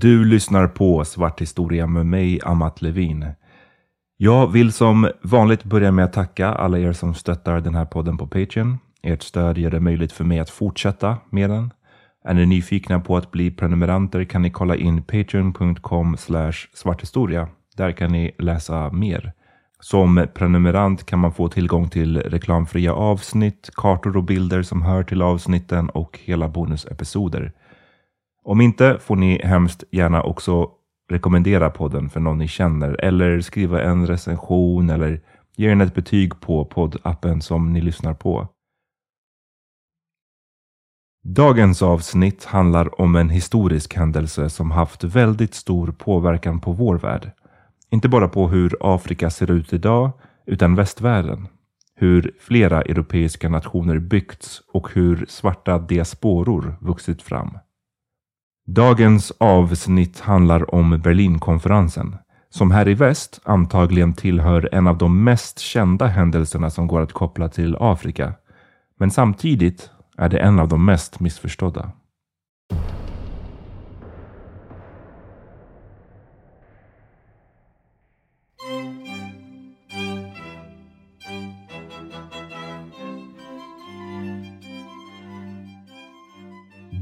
Du lyssnar på Svart historia med mig, Amat Levin. Jag vill som vanligt börja med att tacka alla er som stöttar den här podden på Patreon. Ert stöd gör det möjligt för mig att fortsätta med den. Är ni nyfikna på att bli prenumeranter kan ni kolla in patreon.com svarthistoria. Där kan ni läsa mer. Som prenumerant kan man få tillgång till reklamfria avsnitt, kartor och bilder som hör till avsnitten och hela bonusepisoder. Om inte får ni hemskt gärna också rekommendera podden för någon ni känner eller skriva en recension eller ge den ett betyg på poddappen som ni lyssnar på. Dagens avsnitt handlar om en historisk händelse som haft väldigt stor påverkan på vår värld. Inte bara på hur Afrika ser ut idag, utan västvärlden. Hur flera europeiska nationer byggts och hur svarta diasporor vuxit fram. Dagens avsnitt handlar om Berlinkonferensen, som här i väst antagligen tillhör en av de mest kända händelserna som går att koppla till Afrika. Men samtidigt är det en av de mest missförstådda.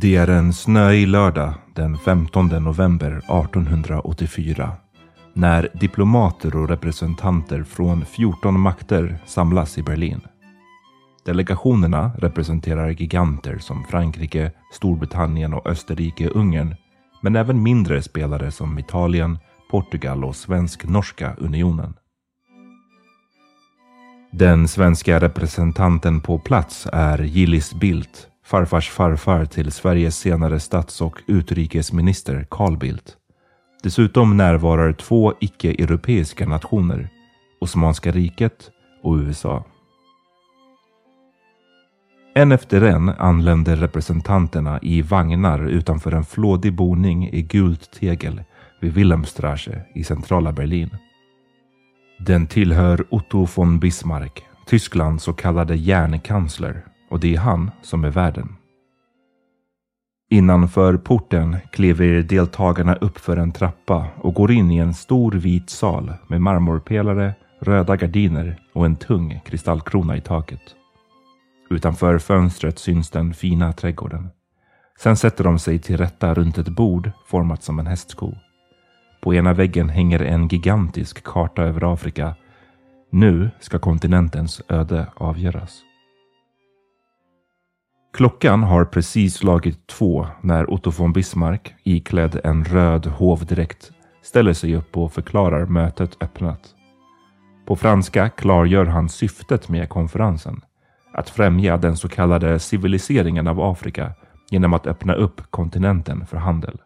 Det är en snöig lördag den 15 november 1884 när diplomater och representanter från 14 makter samlas i Berlin. Delegationerna representerar giganter som Frankrike, Storbritannien och Österrike-Ungern men även mindre spelare som Italien, Portugal och Svensk-Norska unionen. Den svenska representanten på plats är Gillis Bildt farfars farfar till Sveriges senare stats och utrikesminister Carl Bildt. Dessutom närvarar två icke-europeiska nationer, Osmanska riket och USA. En efter en anländer representanterna i vagnar utanför en flådig boning i gult tegel vid Wilhelmstrasse i centrala Berlin. Den tillhör Otto von Bismarck, Tysklands så kallade järnkansler och det är han som är värden. Innanför porten kliver deltagarna upp för en trappa och går in i en stor vit sal med marmorpelare, röda gardiner och en tung kristallkrona i taket. Utanför fönstret syns den fina trädgården. Sen sätter de sig till rätta runt ett bord format som en hästsko. På ena väggen hänger en gigantisk karta över Afrika. Nu ska kontinentens öde avgöras. Klockan har precis slagit två när Otto von Bismarck, iklädd en röd hovdräkt, ställer sig upp och förklarar mötet öppnat. På franska klargör han syftet med konferensen. Att främja den så kallade civiliseringen av Afrika genom att öppna upp kontinenten för handel.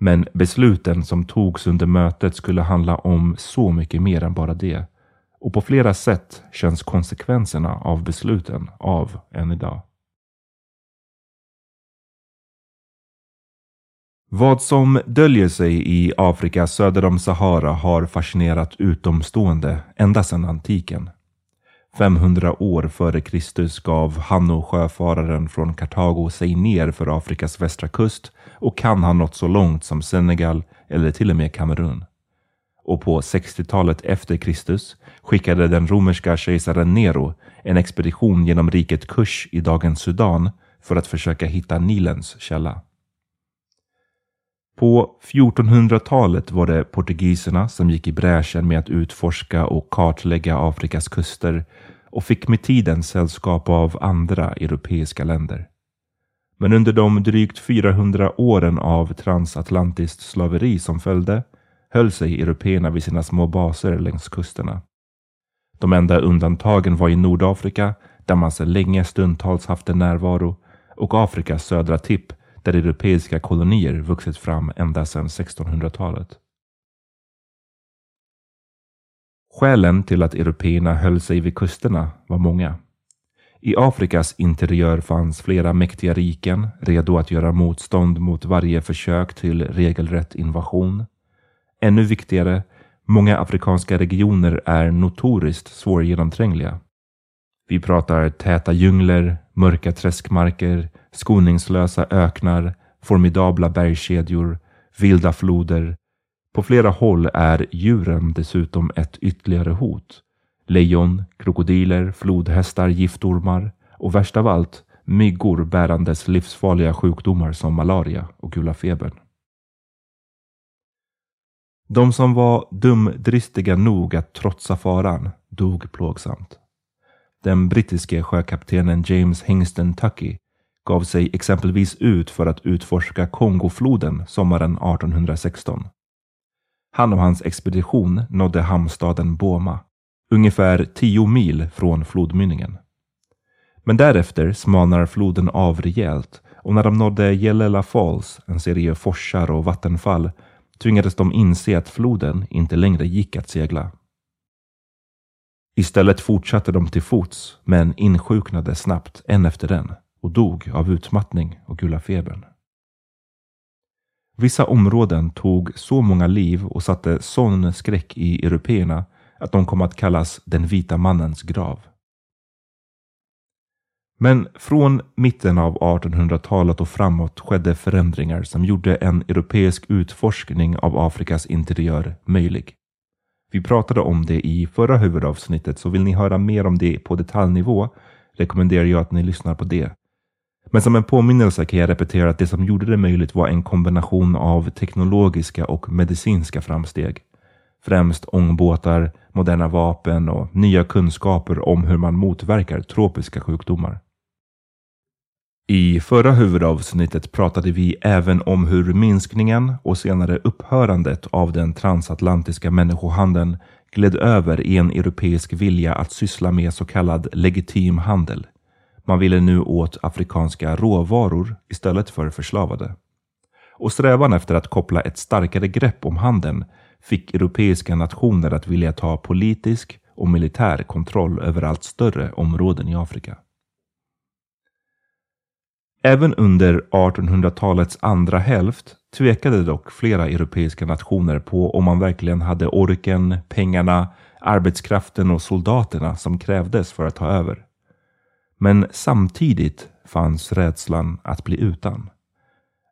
Men besluten som togs under mötet skulle handla om så mycket mer än bara det. Och på flera sätt känns konsekvenserna av besluten av än idag. Vad som döljer sig i Afrika söder om Sahara har fascinerat utomstående ända sedan antiken. 500 år före Kristus gav Hanno sjöfararen från Kartago sig ner för Afrikas västra kust och kan ha nått så långt som Senegal eller till och med Kamerun. Och på 60-talet efter Kristus skickade den romerska kejsaren Nero en expedition genom riket Kush i dagens Sudan för att försöka hitta Nilens källa. På 1400-talet var det portugiserna som gick i bräschen med att utforska och kartlägga Afrikas kuster och fick med tiden sällskap av andra europeiska länder. Men under de drygt 400 åren av transatlantiskt slaveri som följde höll sig européerna vid sina små baser längs kusterna. De enda undantagen var i Nordafrika, där man sedan länge stundtals haft en närvaro, och Afrikas södra tipp, där europeiska kolonier vuxit fram ända sedan 1600-talet. Skälen till att européerna höll sig vid kusterna var många. I Afrikas interiör fanns flera mäktiga riken redo att göra motstånd mot varje försök till regelrätt invasion. Ännu viktigare, många afrikanska regioner är notoriskt svårgenomträngliga. Vi pratar täta djungler, mörka träskmarker, skoningslösa öknar, formidabla bergskedjor, vilda floder. På flera håll är djuren dessutom ett ytterligare hot. Lejon, krokodiler, flodhästar, giftormar och värst av allt myggor bärandes livsfarliga sjukdomar som malaria och gula febern. De som var dumdristiga nog att trotsa faran dog plågsamt. Den brittiske sjökaptenen James Hingston Tucky gav sig exempelvis ut för att utforska Kongofloden sommaren 1816. Han och hans expedition nådde hamnstaden Boma, ungefär tio mil från flodmynningen. Men därefter smalnar floden av rejält och när de nådde Yellela Falls, en serie forsar och vattenfall, tvingades de inse att floden inte längre gick att segla. Istället fortsatte de till fots, men insjuknade snabbt en efter en och dog av utmattning och gula febern. Vissa områden tog så många liv och satte sån skräck i européerna att de kom att kallas den vita mannens grav. Men från mitten av 1800-talet och framåt skedde förändringar som gjorde en europeisk utforskning av Afrikas interiör möjlig. Vi pratade om det i förra huvudavsnittet, så vill ni höra mer om det på detaljnivå rekommenderar jag att ni lyssnar på det. Men som en påminnelse kan jag repetera att det som gjorde det möjligt var en kombination av teknologiska och medicinska framsteg. Främst ångbåtar, moderna vapen och nya kunskaper om hur man motverkar tropiska sjukdomar. I förra huvudavsnittet pratade vi även om hur minskningen och senare upphörandet av den transatlantiska människohandeln gled över i en europeisk vilja att syssla med så kallad legitim handel. Man ville nu åt afrikanska råvaror istället för förslavade. Och strävan efter att koppla ett starkare grepp om handeln fick europeiska nationer att vilja ta politisk och militär kontroll över allt större områden i Afrika. Även under 1800-talets andra hälft tvekade dock flera europeiska nationer på om man verkligen hade orken, pengarna, arbetskraften och soldaterna som krävdes för att ta över. Men samtidigt fanns rädslan att bli utan.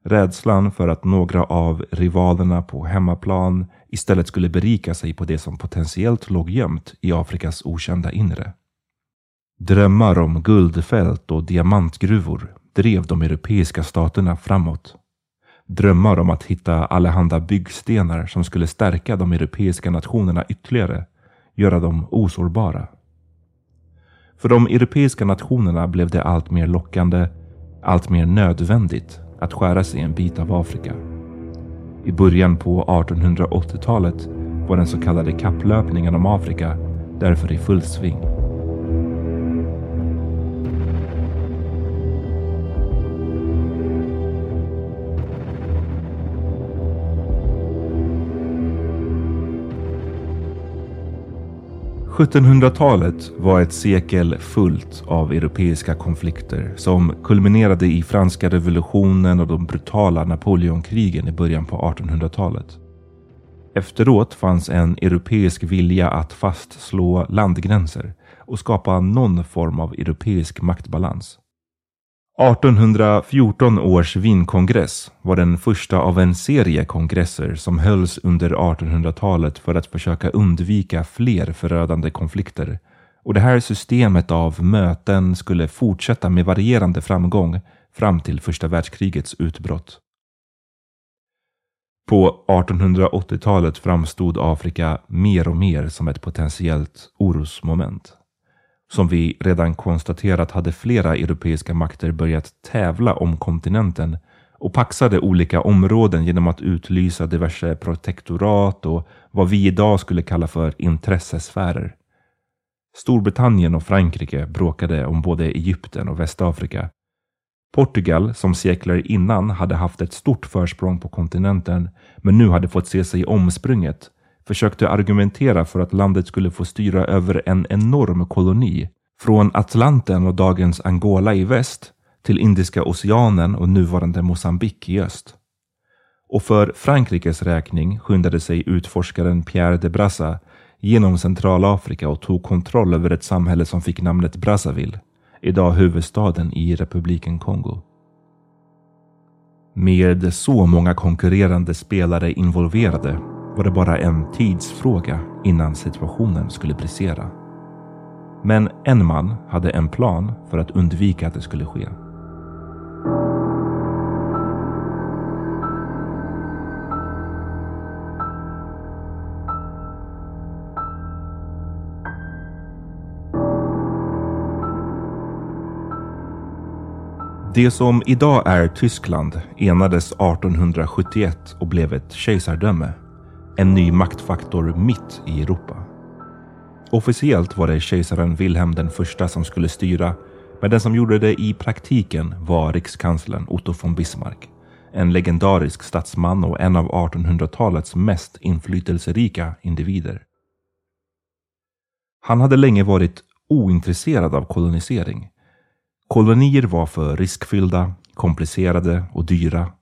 Rädslan för att några av rivalerna på hemmaplan istället skulle berika sig på det som potentiellt låg gömt i Afrikas okända inre. Drömmar om guldfält och diamantgruvor drev de europeiska staterna framåt. Drömmar om att hitta allehanda byggstenar som skulle stärka de europeiska nationerna ytterligare, göra dem osårbara. För de europeiska nationerna blev det allt mer lockande, allt mer nödvändigt att skära sig en bit av Afrika. I början på 1880-talet var den så kallade kapplöpningen om Afrika därför i full sving. 1700-talet var ett sekel fullt av europeiska konflikter som kulminerade i franska revolutionen och de brutala Napoleonkrigen i början på 1800-talet. Efteråt fanns en europeisk vilja att fastslå landgränser och skapa någon form av europeisk maktbalans. 1814 års Wienkongress var den första av en serie kongresser som hölls under 1800-talet för att försöka undvika fler förödande konflikter. Och det här systemet av möten skulle fortsätta med varierande framgång fram till första världskrigets utbrott. På 1880-talet framstod Afrika mer och mer som ett potentiellt orosmoment. Som vi redan konstaterat hade flera europeiska makter börjat tävla om kontinenten och paxade olika områden genom att utlysa diverse protektorat och vad vi idag skulle kalla för intressesfärer. Storbritannien och Frankrike bråkade om både Egypten och Västafrika. Portugal, som sekler innan hade haft ett stort försprång på kontinenten, men nu hade fått se sig omsprunget försökte argumentera för att landet skulle få styra över en enorm koloni från Atlanten och dagens Angola i väst till Indiska oceanen och nuvarande Mosambik i öst. Och för Frankrikes räkning skyndade sig utforskaren Pierre de Brassa genom Centralafrika och tog kontroll över ett samhälle som fick namnet Brazzaville, idag huvudstaden i republiken Kongo. Med så många konkurrerande spelare involverade var det bara en tidsfråga innan situationen skulle brisera. Men en man hade en plan för att undvika att det skulle ske. Det som idag är Tyskland enades 1871 och blev ett kejsardöme en ny maktfaktor mitt i Europa. Officiellt var det kejsaren Wilhelm den första som skulle styra, men den som gjorde det i praktiken var rikskanslern Otto von Bismarck. En legendarisk statsman och en av 1800-talets mest inflytelserika individer. Han hade länge varit ointresserad av kolonisering. Kolonier var för riskfyllda, komplicerade och dyra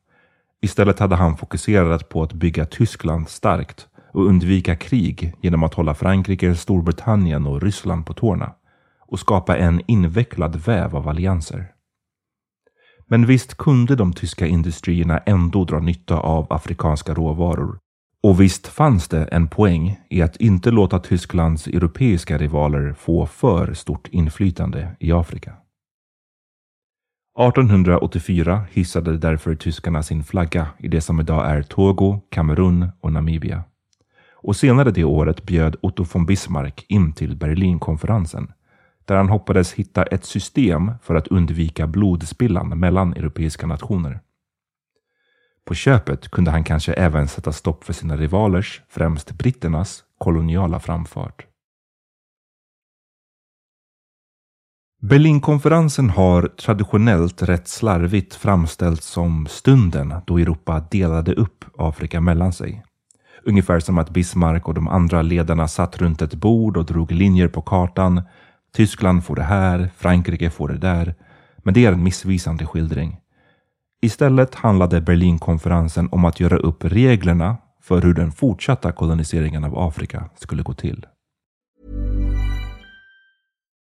Istället hade han fokuserat på att bygga Tyskland starkt och undvika krig genom att hålla Frankrike, Storbritannien och Ryssland på tårna och skapa en invecklad väv av allianser. Men visst kunde de tyska industrierna ändå dra nytta av afrikanska råvaror. Och visst fanns det en poäng i att inte låta Tysklands europeiska rivaler få för stort inflytande i Afrika. 1884 hissade därför tyskarna sin flagga i det som idag är Togo, Kamerun och Namibia. Och senare det året bjöd Otto von Bismarck in till Berlinkonferensen där han hoppades hitta ett system för att undvika blodspillan mellan europeiska nationer. På köpet kunde han kanske även sätta stopp för sina rivalers, främst britternas, koloniala framfart. Berlinkonferensen har traditionellt rätt slarvigt framställts som stunden då Europa delade upp Afrika mellan sig. Ungefär som att Bismarck och de andra ledarna satt runt ett bord och drog linjer på kartan. Tyskland får det här, Frankrike får det där. Men det är en missvisande skildring. Istället handlade Berlinkonferensen om att göra upp reglerna för hur den fortsatta koloniseringen av Afrika skulle gå till.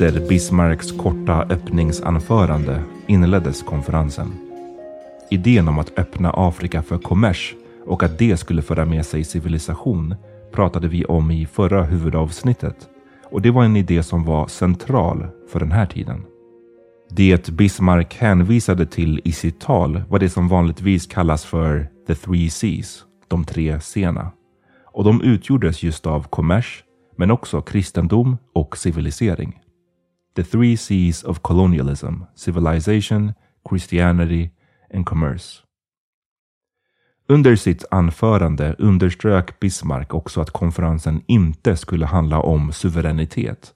Efter Bismarcks korta öppningsanförande inleddes konferensen. Idén om att öppna Afrika för kommers och att det skulle föra med sig civilisation pratade vi om i förra huvudavsnittet och det var en idé som var central för den här tiden. Det Bismarck hänvisade till i sitt tal var det som vanligtvis kallas för the three C's, de tre sena. Och de utgjordes just av kommers, men också kristendom och civilisering. The three C's of colonialism, civilization, Christianity and commerce. Under sitt anförande underströk Bismarck också att konferensen inte skulle handla om suveränitet.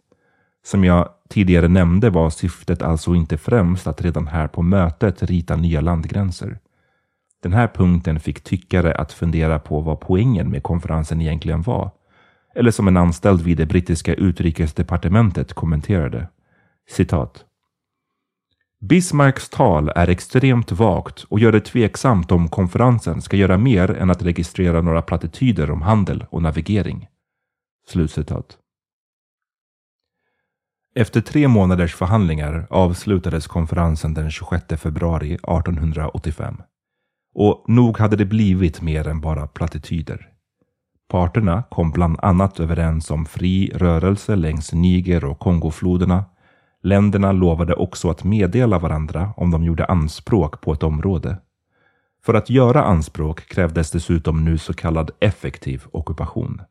Som jag tidigare nämnde var syftet alltså inte främst att redan här på mötet rita nya landgränser. Den här punkten fick tyckare att fundera på vad poängen med konferensen egentligen var. Eller som en anställd vid det brittiska utrikesdepartementet kommenterade. Citat. Bismarcks tal är extremt vagt och gör det tveksamt om konferensen ska göra mer än att registrera några plattityder om handel och navigering. Slutcitat. Efter tre månaders förhandlingar avslutades konferensen den 26 februari 1885. Och nog hade det blivit mer än bara plattityder. Parterna kom bland annat överens om fri rörelse längs Niger och Kongofloderna. Länderna lovade också att meddela varandra om de gjorde anspråk på ett område. För att göra anspråk krävdes dessutom nu så kallad effektiv ockupation.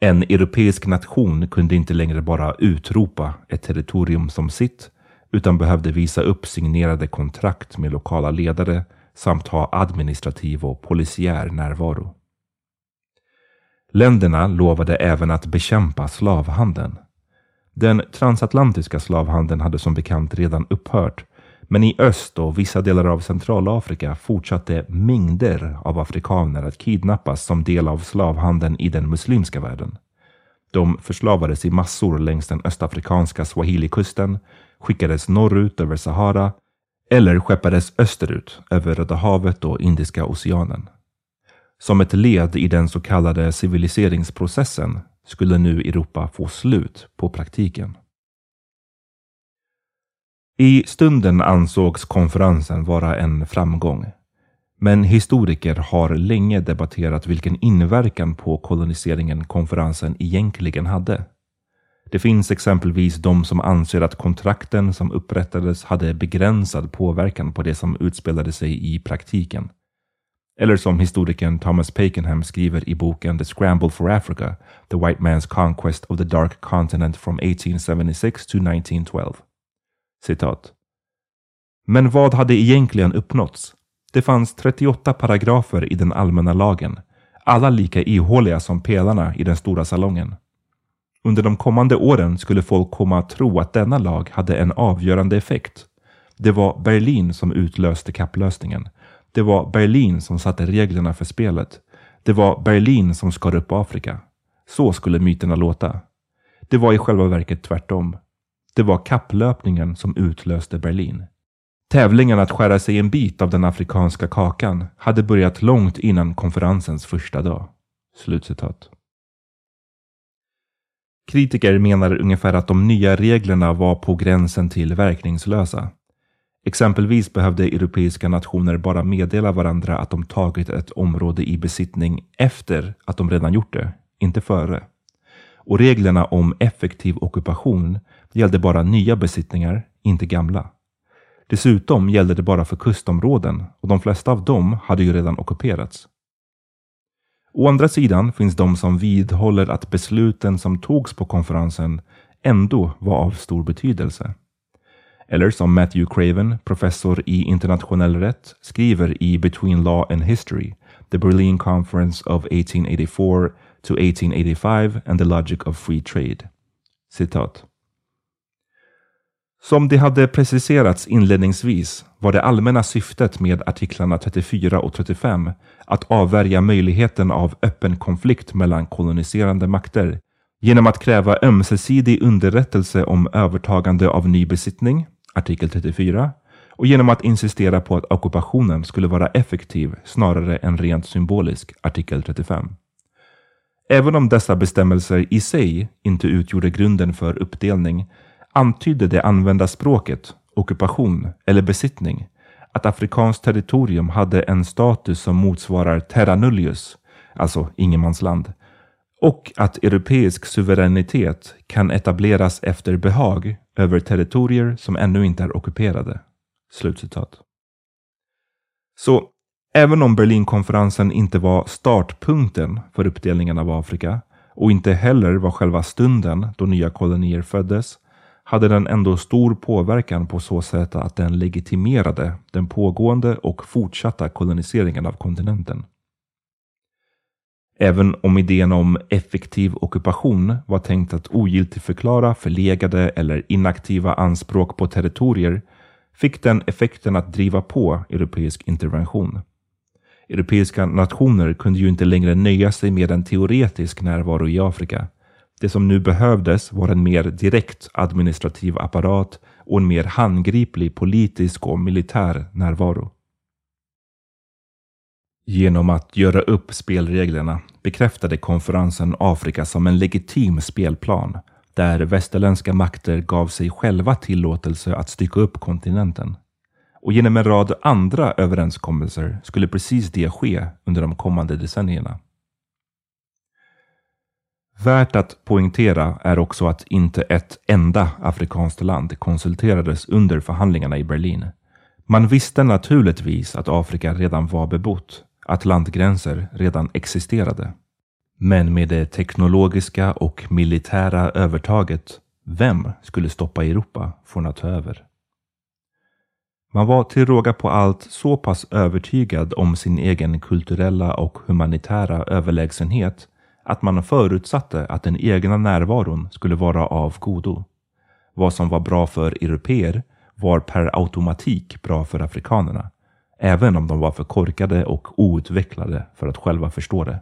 En europeisk nation kunde inte längre bara utropa ett territorium som sitt, utan behövde visa upp signerade kontrakt med lokala ledare samt ha administrativ och polisiär närvaro. Länderna lovade även att bekämpa slavhandeln. Den transatlantiska slavhandeln hade som bekant redan upphört, men i öst och vissa delar av Centralafrika fortsatte mängder av afrikaner att kidnappas som del av slavhandeln i den muslimska världen. De förslavades i massor längs den östafrikanska swahilikusten, skickades norrut över Sahara eller skeppades österut över Röda havet och Indiska oceanen. Som ett led i den så kallade civiliseringsprocessen skulle nu Europa få slut på praktiken. I stunden ansågs konferensen vara en framgång. Men historiker har länge debatterat vilken inverkan på koloniseringen konferensen egentligen hade. Det finns exempelvis de som anser att kontrakten som upprättades hade begränsad påverkan på det som utspelade sig i praktiken. Eller som historikern Thomas Pakenham skriver i boken The Scramble for Africa, The White Man's Conquest of the Dark Continent from 1876 to 1912. Citat. Men vad hade egentligen uppnåtts? Det fanns 38 paragrafer i den allmänna lagen, alla lika ihåliga som pelarna i den stora salongen. Under de kommande åren skulle folk komma att tro att denna lag hade en avgörande effekt. Det var Berlin som utlöste kapplösningen. Det var Berlin som satte reglerna för spelet. Det var Berlin som skar upp Afrika. Så skulle myterna låta. Det var i själva verket tvärtom. Det var kapplöpningen som utlöste Berlin. Tävlingen att skära sig en bit av den afrikanska kakan hade börjat långt innan konferensens första dag. Slutcitat. Kritiker menar ungefär att de nya reglerna var på gränsen till verkningslösa. Exempelvis behövde europeiska nationer bara meddela varandra att de tagit ett område i besittning efter att de redan gjort det, inte före. Och reglerna om effektiv ockupation gällde bara nya besittningar, inte gamla. Dessutom gällde det bara för kustområden och de flesta av dem hade ju redan ockuperats. Å andra sidan finns de som vidhåller att besluten som togs på konferensen ändå var av stor betydelse. Eller som Matthew Craven, professor i internationell rätt, skriver i Between Law and History, The Berlin Conference of 1884 to 1885 and the Logic of Free Trade. Citat. Som det hade preciserats inledningsvis var det allmänna syftet med artiklarna 34 och 35 att avvärja möjligheten av öppen konflikt mellan koloniserande makter genom att kräva ömsesidig underrättelse om övertagande av ny besittning, artikel 34, och genom att insistera på att ockupationen skulle vara effektiv snarare än rent symbolisk, artikel 35. Även om dessa bestämmelser i sig inte utgjorde grunden för uppdelning antydde det använda språket, ockupation eller besittning att afrikanskt territorium hade en status som motsvarar terra nullius, alltså ingenmansland, och att europeisk suveränitet kan etableras efter behag över territorier som ännu inte är ockuperade. Slutcitat. Så även om Berlinkonferensen inte var startpunkten för uppdelningen av Afrika och inte heller var själva stunden då nya kolonier föddes hade den ändå stor påverkan på så sätt att den legitimerade den pågående och fortsatta koloniseringen av kontinenten. Även om idén om effektiv ockupation var tänkt att ogiltigförklara förlegade eller inaktiva anspråk på territorier fick den effekten att driva på europeisk intervention. Europeiska nationer kunde ju inte längre nöja sig med en teoretisk närvaro i Afrika det som nu behövdes var en mer direkt administrativ apparat och en mer handgriplig politisk och militär närvaro. Genom att göra upp spelreglerna bekräftade konferensen Afrika som en legitim spelplan där västerländska makter gav sig själva tillåtelse att stycka upp kontinenten. Och genom en rad andra överenskommelser skulle precis det ske under de kommande decennierna. Värt att poängtera är också att inte ett enda afrikanskt land konsulterades under förhandlingarna i Berlin. Man visste naturligtvis att Afrika redan var bebott, att landgränser redan existerade. Men med det teknologiska och militära övertaget, vem skulle stoppa Europa från att ta över? Man var till råga på allt så pass övertygad om sin egen kulturella och humanitära överlägsenhet att man förutsatte att den egna närvaron skulle vara av godo. Vad som var bra för europeer var per automatik bra för afrikanerna, även om de var för korkade och outvecklade för att själva förstå det.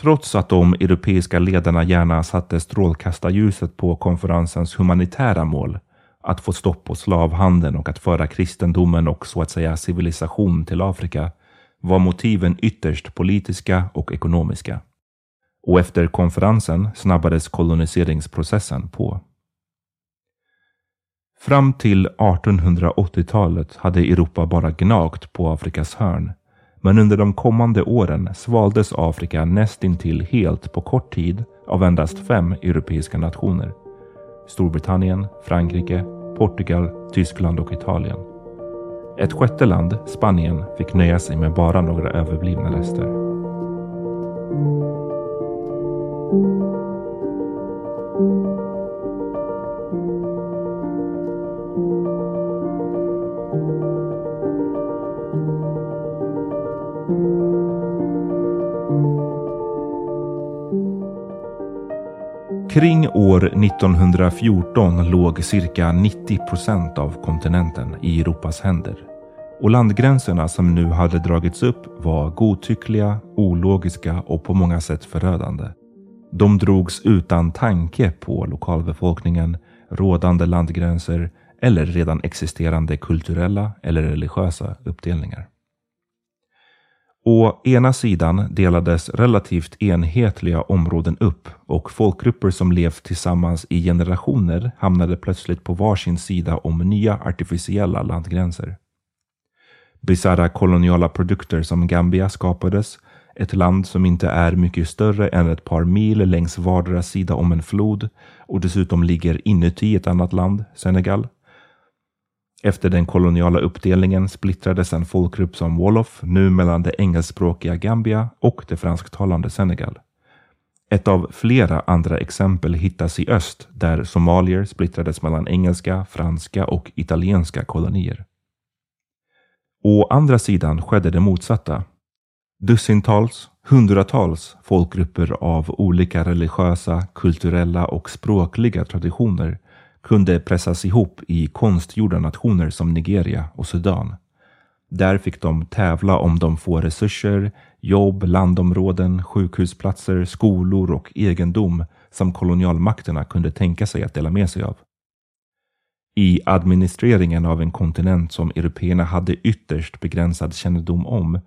Trots att de europeiska ledarna gärna satte strålkastarljuset på konferensens humanitära mål, att få stopp på slavhandeln och att föra kristendomen och så att säga civilisation till Afrika, var motiven ytterst politiska och ekonomiska. Och efter konferensen snabbades koloniseringsprocessen på. Fram till 1880-talet hade Europa bara gnagt på Afrikas hörn. Men under de kommande åren svaldes Afrika nästintill helt på kort tid av endast fem europeiska nationer. Storbritannien, Frankrike, Portugal, Tyskland och Italien. Ett sjätte land, Spanien, fick nöja sig med bara några överblivna rester. Kring år 1914 låg cirka 90 procent av kontinenten i Europas händer. Och landgränserna som nu hade dragits upp var godtyckliga, ologiska och på många sätt förödande. De drogs utan tanke på lokalbefolkningen, rådande landgränser eller redan existerande kulturella eller religiösa uppdelningar. Å ena sidan delades relativt enhetliga områden upp och folkgrupper som levt tillsammans i generationer hamnade plötsligt på varsin sida om nya artificiella landgränser. Bisarra koloniala produkter som Gambia skapades, ett land som inte är mycket större än ett par mil längs vardera sida om en flod och dessutom ligger inuti ett annat land, Senegal. Efter den koloniala uppdelningen splittrades en folkgrupp som Wolof nu mellan det engelskspråkiga Gambia och det fransktalande Senegal. Ett av flera andra exempel hittas i öst där somalier splittrades mellan engelska, franska och italienska kolonier. Å andra sidan skedde det motsatta. Dussintals, hundratals folkgrupper av olika religiösa, kulturella och språkliga traditioner kunde pressas ihop i konstgjorda nationer som Nigeria och Sudan. Där fick de tävla om de få resurser, jobb, landområden, sjukhusplatser, skolor och egendom som kolonialmakterna kunde tänka sig att dela med sig av. I administreringen av en kontinent som européerna hade ytterst begränsad kännedom om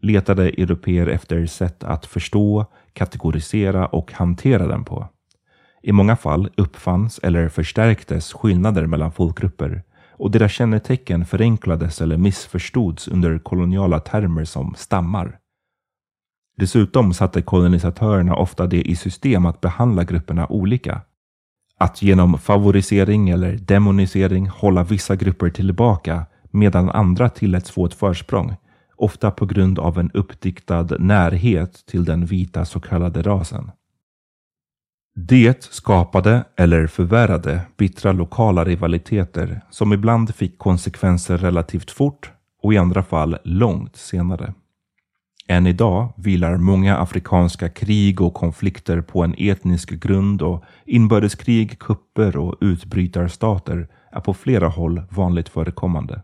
letade europeer efter sätt att förstå, kategorisera och hantera den på. I många fall uppfanns eller förstärktes skillnader mellan folkgrupper och deras kännetecken förenklades eller missförstods under koloniala termer som stammar. Dessutom satte kolonisatörerna ofta det i system att behandla grupperna olika. Att genom favorisering eller demonisering hålla vissa grupper tillbaka medan andra tilläts få ett försprång, ofta på grund av en uppdiktad närhet till den vita så kallade rasen. Det skapade eller förvärrade bittra lokala rivaliteter som ibland fick konsekvenser relativt fort och i andra fall långt senare. Än idag vilar många afrikanska krig och konflikter på en etnisk grund och inbördeskrig, kupper och utbrytarstater är på flera håll vanligt förekommande.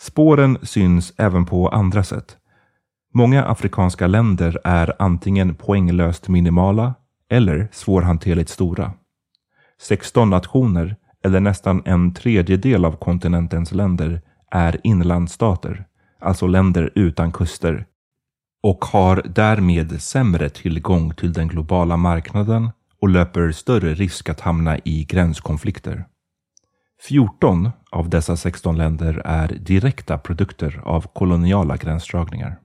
Spåren syns även på andra sätt. Många afrikanska länder är antingen poänglöst minimala eller svårhanterligt stora. 16 nationer, eller nästan en tredjedel av kontinentens länder, är inlandsstater, alltså länder utan kuster, och har därmed sämre tillgång till den globala marknaden och löper större risk att hamna i gränskonflikter. 14 av dessa 16 länder är direkta produkter av koloniala gränsdragningar.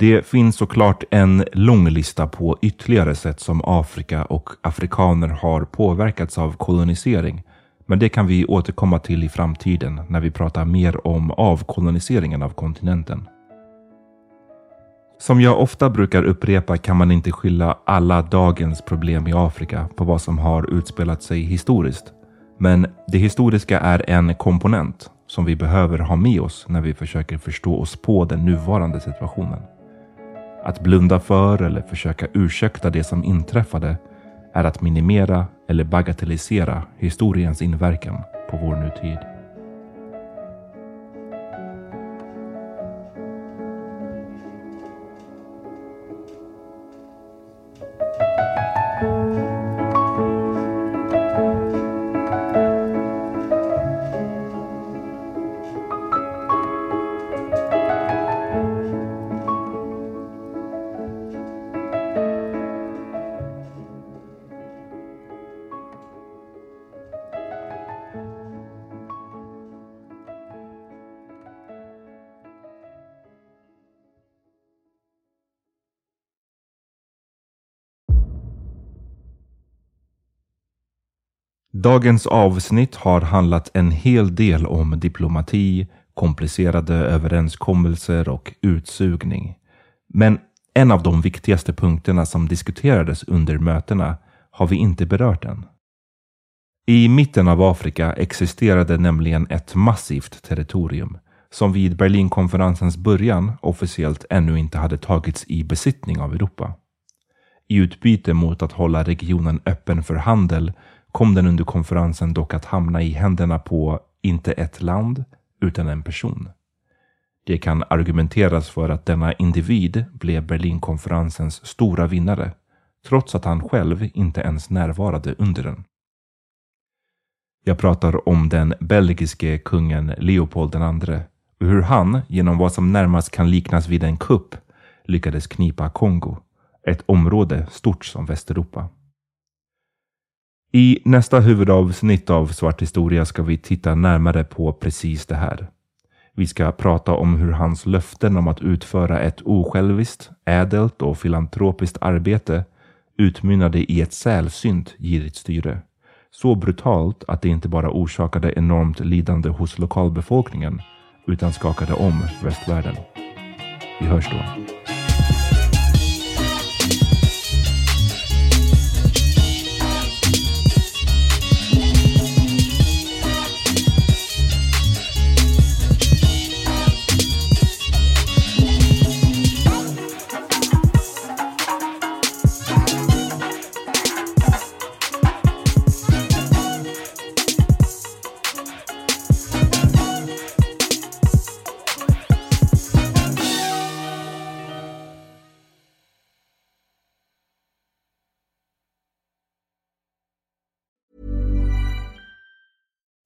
Det finns såklart en lång lista på ytterligare sätt som Afrika och afrikaner har påverkats av kolonisering. Men det kan vi återkomma till i framtiden när vi pratar mer om avkoloniseringen av kontinenten. Som jag ofta brukar upprepa kan man inte skylla alla dagens problem i Afrika på vad som har utspelat sig historiskt. Men det historiska är en komponent som vi behöver ha med oss när vi försöker förstå oss på den nuvarande situationen. Att blunda för eller försöka ursäkta det som inträffade är att minimera eller bagatellisera historiens inverkan på vår nutid. Dagens avsnitt har handlat en hel del om diplomati, komplicerade överenskommelser och utsugning. Men en av de viktigaste punkterna som diskuterades under mötena har vi inte berört än. I mitten av Afrika existerade nämligen ett massivt territorium som vid Berlinkonferensens början officiellt ännu inte hade tagits i besittning av Europa. I utbyte mot att hålla regionen öppen för handel kom den under konferensen dock att hamna i händerna på inte ett land, utan en person. Det kan argumenteras för att denna individ blev Berlinkonferensens stora vinnare, trots att han själv inte ens närvarade under den. Jag pratar om den belgiske kungen Leopold II och hur han, genom vad som närmast kan liknas vid en kupp, lyckades knipa Kongo, ett område stort som Västeuropa. I nästa huvudavsnitt av Svart historia ska vi titta närmare på precis det här. Vi ska prata om hur hans löften om att utföra ett osjälviskt, ädelt och filantropiskt arbete utmynnade i ett sällsynt girigt styre. Så brutalt att det inte bara orsakade enormt lidande hos lokalbefolkningen utan skakade om västvärlden. Vi hörs då.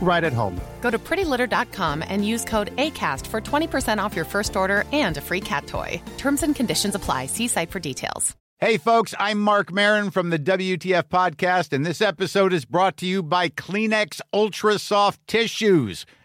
right at home. Go to prettylitter.com and use code ACAST for 20% off your first order and a free cat toy. Terms and conditions apply. See site for details. Hey, folks, I'm Mark Marin from the WTF Podcast, and this episode is brought to you by Kleenex Ultra Soft Tissues,